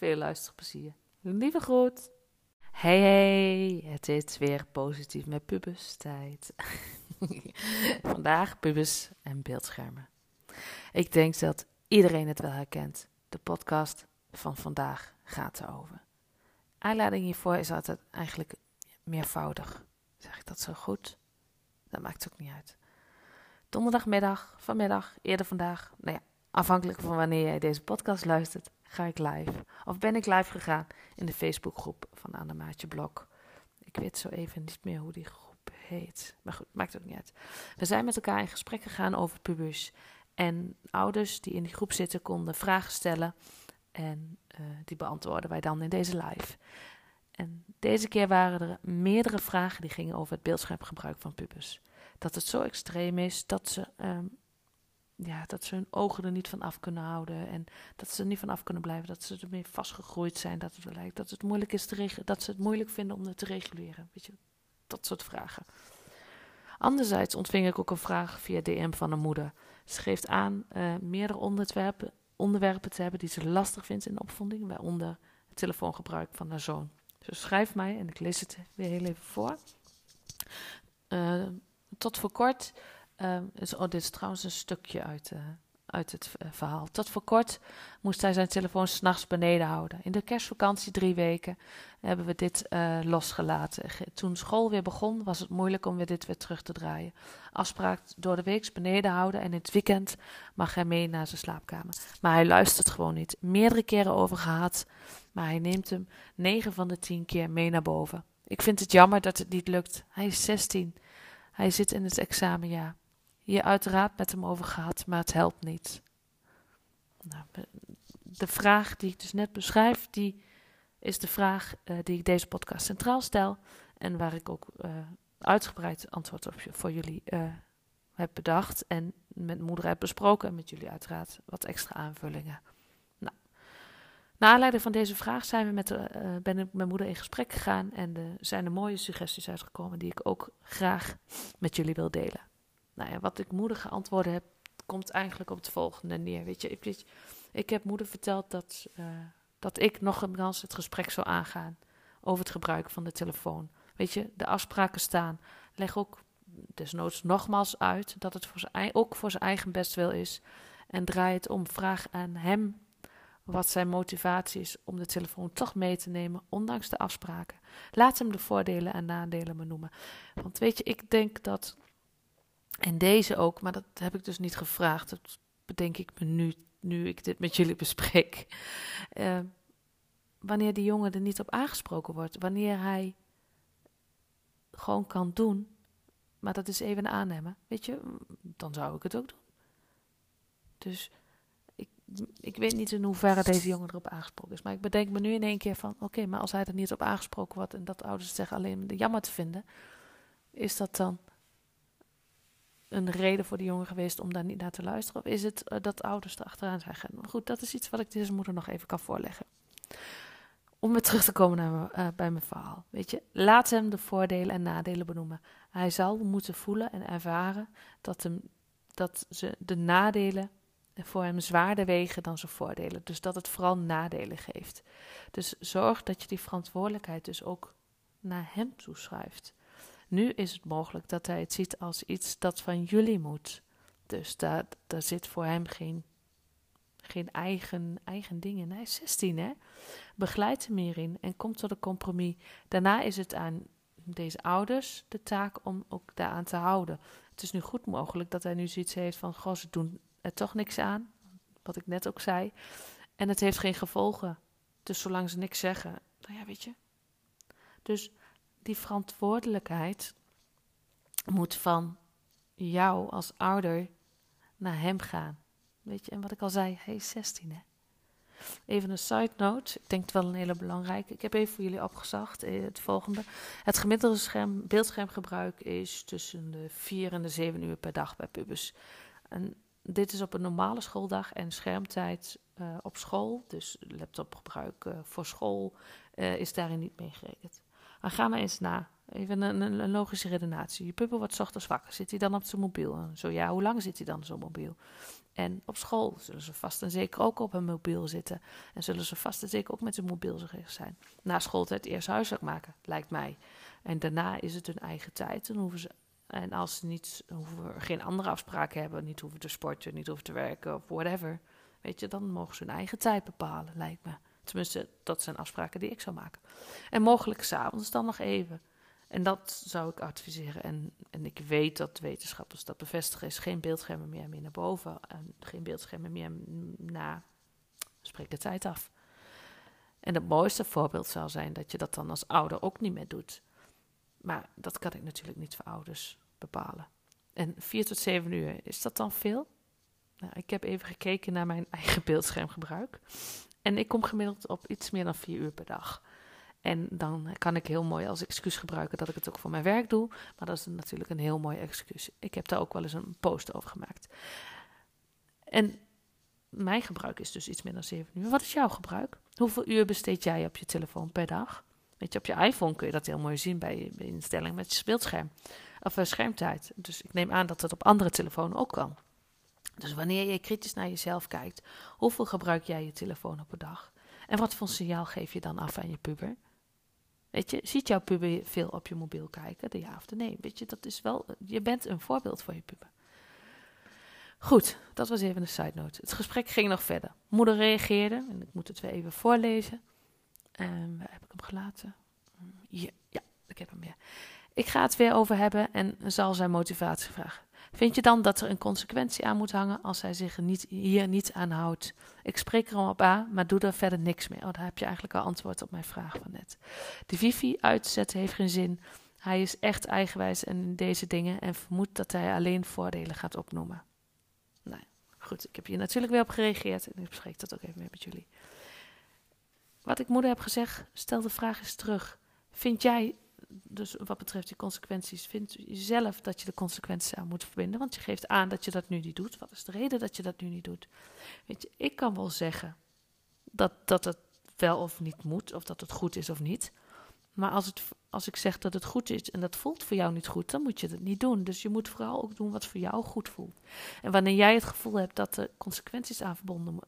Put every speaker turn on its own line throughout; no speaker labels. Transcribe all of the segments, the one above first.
Veel luisterplezier. Lieve groet. Hey hey, het is weer positief met pubus tijd. vandaag pubus en beeldschermen. Ik denk dat iedereen het wel herkent. De podcast van vandaag gaat erover. Aanleiding hiervoor is altijd eigenlijk meervoudig. Zeg ik dat zo goed? Dat maakt ook niet uit. Donderdagmiddag, vanmiddag, eerder vandaag. Nou ja, afhankelijk van wanneer jij deze podcast luistert, ga ik live. Of ben ik live gegaan in de Facebookgroep van Anne Maatje Blok. Ik weet zo even niet meer hoe die groep heet. Maar goed, maakt ook niet uit. We zijn met elkaar in gesprek gegaan over pubers. En ouders die in die groep zitten konden vragen stellen. En uh, die beantwoorden wij dan in deze live. En deze keer waren er meerdere vragen die gingen over het beeldschermgebruik van pubers. Dat het zo extreem is dat ze, um, ja, dat ze hun ogen er niet van af kunnen houden. En dat ze er niet van af kunnen blijven. Dat ze ermee vastgegroeid zijn. Dat het, lijkt, dat het moeilijk is te dat ze het moeilijk vinden om het te reguleren. Weet je, dat soort vragen. Anderzijds ontving ik ook een vraag via DM van een moeder. Ze geeft aan uh, meerdere onderwerpen, onderwerpen te hebben die ze lastig vindt in de opvonding, waaronder het telefoongebruik van haar zoon. Dus schrijf mij en ik lees het weer heel even voor. Uh, tot voor kort, uh, is, oh, dit is trouwens een stukje uit, uit het verhaal. Tot voor kort moest hij zijn telefoon s'nachts beneden houden. In de kerstvakantie drie weken hebben we dit uh, losgelaten. Toen school weer begon, was het moeilijk om weer dit weer terug te draaien. Afspraak door de week beneden houden en in het weekend mag hij mee naar zijn slaapkamer. Maar hij luistert gewoon niet. Meerdere keren over gehad, maar hij neemt hem negen van de tien keer mee naar boven. Ik vind het jammer dat het niet lukt. Hij is 16. Hij zit in het examenjaar hier uiteraard met hem over gehad, maar het helpt niet. Nou, de vraag die ik dus net beschrijf, die is de vraag uh, die ik deze podcast centraal stel en waar ik ook uh, uitgebreid antwoord op voor jullie uh, heb bedacht en met moeder heb besproken en met jullie uiteraard wat extra aanvullingen. Nou, naar aanleiding van deze vraag zijn we met de, ben ik met moeder in gesprek gegaan en er zijn er mooie suggesties uitgekomen die ik ook graag met jullie wil delen nou ja, wat ik moeder geantwoord heb, komt eigenlijk op het volgende neer. Weet je, ik, ik heb moeder verteld dat, uh, dat ik nog eens het gesprek zou aangaan over het gebruik van de telefoon. Weet je, de afspraken staan. Leg ook desnoods nogmaals uit dat het voor zijn, ook voor zijn eigen bestwil is. En draai het om. Vraag aan hem wat zijn motivatie is om de telefoon toch mee te nemen, ondanks de afspraken. Laat hem de voordelen en nadelen benoemen. Want weet je, ik denk dat en deze ook, maar dat heb ik dus niet gevraagd. Dat bedenk ik me nu, nu ik dit met jullie bespreek. Uh, wanneer die jongen er niet op aangesproken wordt, wanneer hij gewoon kan doen, maar dat is even aannemen, weet je, dan zou ik het ook doen. Dus ik, ik weet niet in hoeverre deze jongen erop aangesproken is, maar ik bedenk me nu in één keer van, oké, maar als hij er niet op aangesproken wordt en dat ouders zeggen alleen jammer te vinden, is dat dan een reden voor de jongen geweest om daar niet naar te luisteren? Of is het uh, dat ouders erachteraan zijn? Goed, dat is iets wat ik deze moeder nog even kan voorleggen. Om weer terug te komen naar uh, bij mijn verhaal. Weet je, laat hem de voordelen en nadelen benoemen. Hij zal moeten voelen en ervaren dat, hem, dat ze de nadelen voor hem zwaarder wegen dan zijn voordelen. Dus dat het vooral nadelen geeft. Dus zorg dat je die verantwoordelijkheid dus ook naar hem toeschrijft. Nu is het mogelijk dat hij het ziet als iets dat van jullie moet. Dus daar, daar zit voor hem geen, geen eigen, eigen ding in. Hij is 16, hè? Begeleid hem hierin en kom tot een compromis. Daarna is het aan deze ouders de taak om ook daaraan te houden. Het is nu goed mogelijk dat hij nu zoiets heeft van: Goh, ze doen er toch niks aan. Wat ik net ook zei. En het heeft geen gevolgen. Dus zolang ze niks zeggen, nou ja, weet je. Dus die verantwoordelijkheid moet van jou als ouder naar hem gaan. Weet je, en wat ik al zei, hij is 16 hè. Even een side note, ik denk het wel een hele belangrijke. Ik heb even voor jullie opgezocht eh, het volgende. Het gemiddelde scherm, beeldschermgebruik is tussen de 4 en de 7 uur per dag bij pubers. En dit is op een normale schooldag en schermtijd uh, op school, dus laptopgebruik uh, voor school, is daarin niet meegerekend. Maar ga maar eens na. Even een, logische redenatie. Je puppel wordt ochtends wakker. Zit hij dan op zijn mobiel? Zo ja, hoe lang zit hij dan op zijn mobiel? En op school zullen ze vast en zeker ook op hun mobiel zitten. En zullen ze vast en zeker ook met hun mobiel gericht zijn. Na schooltijd eerst huiswerk maken, lijkt mij. En daarna is het hun eigen tijd. Dan hoeven ze, en als ze niet, hoeven geen andere afspraken hebben, niet hoeven te sporten, niet hoeven te werken of whatever. Weet je, dan mogen ze hun eigen tijd bepalen, lijkt me. Tenminste, dat zijn afspraken die ik zou maken. En mogelijk s'avonds dan nog even. En dat zou ik adviseren. En, en ik weet dat wetenschappers dat bevestigen. Is geen beeldschermen meer, meer naar boven. En geen beeldschermen meer na spreek de tijd af. En het mooiste voorbeeld zou zijn dat je dat dan als ouder ook niet meer doet. Maar dat kan ik natuurlijk niet voor ouders bepalen. En vier tot zeven uur, is dat dan veel? Nou, ik heb even gekeken naar mijn eigen beeldschermgebruik. En ik kom gemiddeld op iets meer dan vier uur per dag. En dan kan ik heel mooi als excuus gebruiken dat ik het ook voor mijn werk doe. Maar dat is natuurlijk een heel mooi excuus. Ik heb daar ook wel eens een post over gemaakt. En mijn gebruik is dus iets meer dan 7 uur. Wat is jouw gebruik? Hoeveel uur besteed jij op je telefoon per dag? Weet je, op je iPhone kun je dat heel mooi zien bij je instelling met je beeldscherm. Of uh, schermtijd. Dus ik neem aan dat dat op andere telefoons ook kan. Dus wanneer je kritisch naar jezelf kijkt, hoeveel gebruik jij je telefoon op een dag? En wat voor signaal geef je dan af aan je puber? Weet je, ziet jouw puber veel op je mobiel kijken, de ja of de nee? Weet je, dat is wel, je bent een voorbeeld voor je puber. Goed, dat was even een side note. Het gesprek ging nog verder. Moeder reageerde, en ik moet het weer even voorlezen. Um, waar heb ik hem gelaten? Ja, ja, ik heb hem weer. Ik ga het weer over hebben en zal zijn motivatie vragen. Vind je dan dat er een consequentie aan moet hangen als hij zich niet, hier niet aan houdt? Ik spreek er op aan, maar doe er verder niks mee. Oh, daar heb je eigenlijk al antwoord op mijn vraag van net. De wifi uitzetten heeft geen zin. Hij is echt eigenwijs in deze dingen en vermoedt dat hij alleen voordelen gaat opnoemen. Nou, goed, ik heb hier natuurlijk weer op gereageerd en ik bespreek dat ook even mee met jullie. Wat ik moeder heb gezegd, stel de vraag eens terug. Vind jij dus wat betreft die consequenties, vind je zelf dat je de consequenties aan moet verbinden? Want je geeft aan dat je dat nu niet doet. Wat is de reden dat je dat nu niet doet? Weet je, ik kan wel zeggen dat, dat het wel of niet moet, of dat het goed is of niet. Maar als, het, als ik zeg dat het goed is en dat voelt voor jou niet goed, dan moet je het niet doen. Dus je moet vooral ook doen wat voor jou goed voelt. En wanneer jij het gevoel hebt dat er consequenties aan verbonden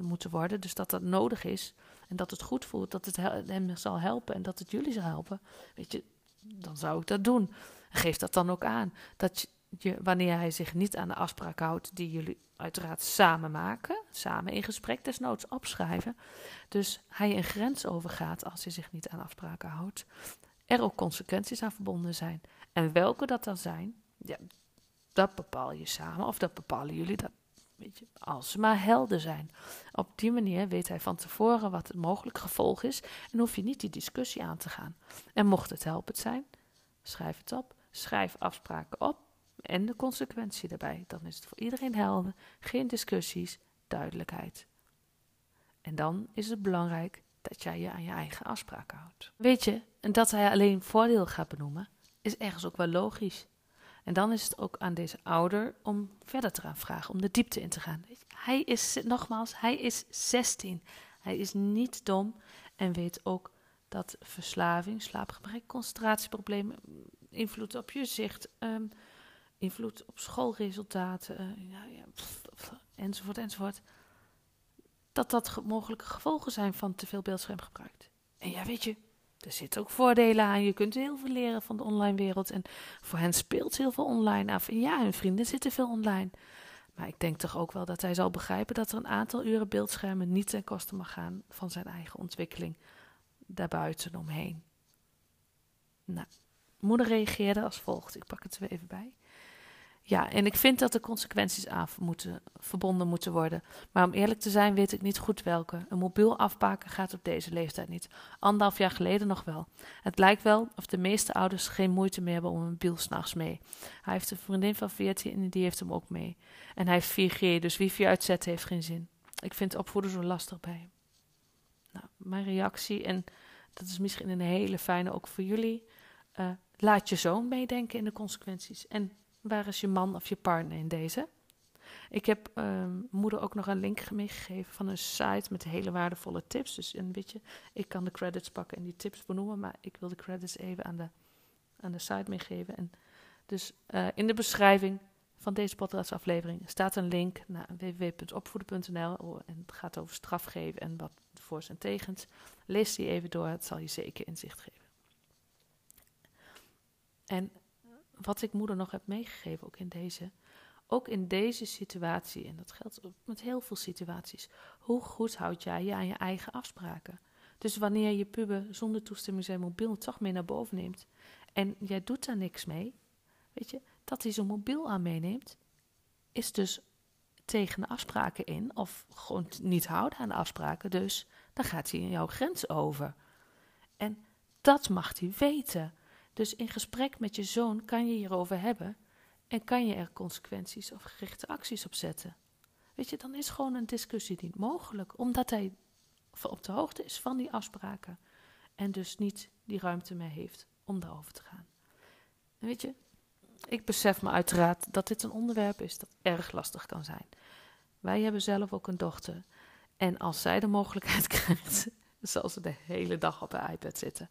moeten worden, dus dat dat nodig is, en dat het goed voelt, dat het hem zal helpen en dat het jullie zal helpen, weet je, dan zou ik dat doen. Geef dat dan ook aan. Dat je, wanneer hij zich niet aan de afspraak houdt die jullie uiteraard samen maken, samen in gesprek desnoods opschrijven, dus hij een grens overgaat als hij zich niet aan afspraken houdt, er ook consequenties aan verbonden zijn. En welke dat dan zijn, ja, dat bepaal je samen of dat bepalen jullie, dat Als ze maar helder zijn. Op die manier weet hij van tevoren wat het mogelijk gevolg is en hoef je niet die discussie aan te gaan. En mocht het helpend zijn, schrijf het op, schrijf afspraken op en de consequentie daarbij. Dan is het voor iedereen helder, geen discussies, duidelijkheid. En dan is het belangrijk dat jij je aan je eigen afspraken houdt. Weet je, en dat hij alleen voordeel gaat benoemen, is ergens ook wel logisch. En dan is het ook aan deze ouder om verder te gaan vragen, om de diepte in te gaan. Hij is, nogmaals, hij is 16. Hij is niet dom en weet ook dat verslaving, slaapgebrek, concentratieproblemen, invloed op je zicht, um, invloed op schoolresultaten, ja, ja, enzovoort, enzovoort. Dat dat mogelijke gevolgen zijn van te veel beeldschermgebruik. En ja, weet je, er zitten ook voordelen aan. Je kunt heel veel leren van de online wereld. En voor hen speelt heel veel online af. Ja, hun vrienden zitten veel online. Maar ik denk toch ook wel dat hij zal begrijpen dat er een aantal uren beeldschermen niet ten koste mag gaan van zijn eigen ontwikkeling daarbuiten omheen. Nou, moeder reageerde als volgt. Ik pak het er even bij. Ja, en ik vind dat de consequenties aan moeten, verbonden moeten worden. Maar om eerlijk te zijn weet ik niet goed welke. Een mobiel afpakken gaat op deze leeftijd niet. Anderhalf jaar geleden nog wel. Het lijkt wel of de meeste ouders geen moeite meer hebben om een mobiel s'nachts mee. Hij heeft een vriendin van 14 en die heeft hem ook mee. En hij heeft 4G, dus wifi uitzetten heeft geen zin. Ik vind opvoeden zo lastig bij. Nou, mijn reactie, en dat is misschien een hele fijne ook voor jullie. Uh, laat je zoon meedenken in de consequenties. En Waar is je man of je partner in deze? Ik heb ehm, moeder ook nog een link meegegeven van een site met hele waardevolle tips. Dus een beetje, ik kan de credits pakken en die tips benoemen, maar ik wil de credits even aan de, aan de site meegeven. En dus uh, in de beschrijving van deze podcastaflevering staat een link naar www.opvoeden.nl en het gaat over strafgeven en wat voor's en tegens. Lees die even door, het zal je zeker inzicht geven. En wat ik moeder nog heb meegegeven, ook in deze, ook in deze situatie, en dat geldt met heel veel situaties, hoe goed houd jij je aan je eigen afspraken? Dus wanneer je puber zonder toestemming zijn mobiel toch mee naar boven neemt en jij doet daar niks mee, weet je, dat hij zijn mobiel aan meeneemt, is dus tegen de afspraken in of gewoon niet houden aan de afspraken. Dus dan gaat hij in jouw grens over. En dat mag hij weten. Dus in gesprek met je zoon kan je hierover hebben en kan je er consequenties of gerichte acties op zetten. Weet je, dan is gewoon een discussie niet mogelijk, omdat hij op de hoogte is van die afspraken en dus niet die ruimte meer heeft om daarover te gaan. En weet je, ik besef me uiteraard dat dit een onderwerp is dat erg lastig kan zijn. Wij hebben zelf ook een dochter. En als zij de mogelijkheid krijgt, zal ze de hele dag op haar iPad zitten.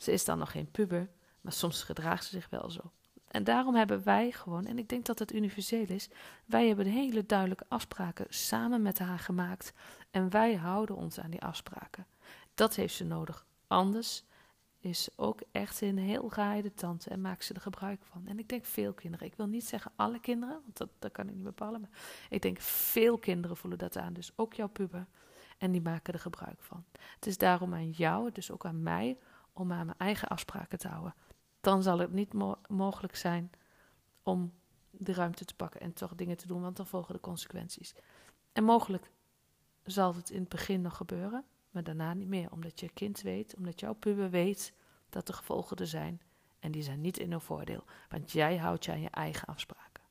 Ze is dan nog geen puber, maar soms gedraagt ze zich wel zo. En daarom hebben wij gewoon, en ik denk dat het universeel is, wij hebben hele duidelijke afspraken samen met haar gemaakt. En wij houden ons aan die afspraken. Dat heeft ze nodig. Anders is ze ook echt een heel geheide tante en maakt ze er gebruik van. En ik denk veel kinderen. Ik wil niet zeggen alle kinderen, want dat, dat kan ik niet bepalen. Maar ik denk veel kinderen voelen dat aan. Dus ook jouw puber. En die maken er gebruik van. Het is daarom aan jou, dus ook aan mij, om aan mijn eigen afspraken te houden. Dan zal het niet mogelijk zijn om de ruimte te pakken en toch dingen te doen, want dan volgen de consequenties. En mogelijk zal het in het begin nog gebeuren, maar daarna niet meer, omdat je kind weet, omdat jouw puber weet dat de gevolgen er zijn. En die zijn niet in hun voordeel, want jij houdt je aan je eigen afspraken.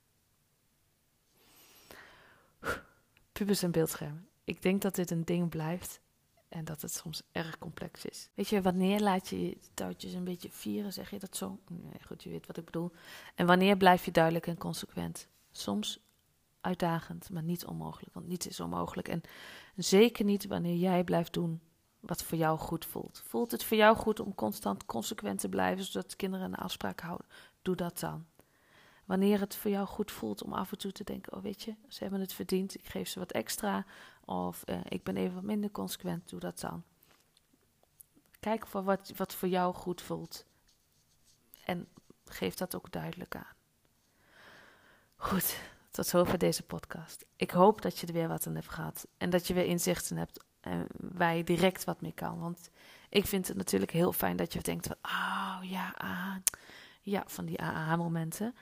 Pubers en beeldschermen. Ik denk dat dit een ding blijft en dat het soms erg complex is. Weet je, wanneer laat je je touwtjes een beetje vieren, zeg je dat zo? Nee, goed, je weet wat ik bedoel. En wanneer blijf je duidelijk en consequent? Soms uitdagend, maar niet onmogelijk, want niets is onmogelijk. En zeker niet wanneer jij blijft doen wat voor jou goed voelt. Voelt het voor jou goed om constant consequent te blijven, zodat kinderen een afspraak houden? Doe dat dan. Wanneer het voor jou goed voelt om af en toe te denken: oh weet je, ze hebben het verdiend, ik geef ze wat extra. Of uh, ik ben even wat minder consequent, doe dat dan. Kijk voor wat, wat voor jou goed voelt. En geef dat ook duidelijk aan. Goed, tot zover deze podcast. Ik hoop dat je er weer wat aan hebt gehad. En dat je weer inzichten hebt en waar je direct wat mee kan. Want ik vind het natuurlijk heel fijn dat je denkt van, oh ja, ah, ja, van die AA-momenten.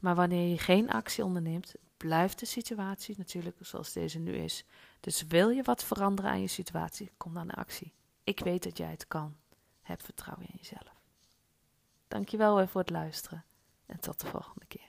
Maar wanneer je geen actie onderneemt, blijft de situatie natuurlijk zoals deze nu is. Dus wil je wat veranderen aan je situatie, kom dan in actie. Ik weet dat jij het kan. Heb vertrouwen in jezelf. Dankjewel weer voor het luisteren en tot de volgende keer.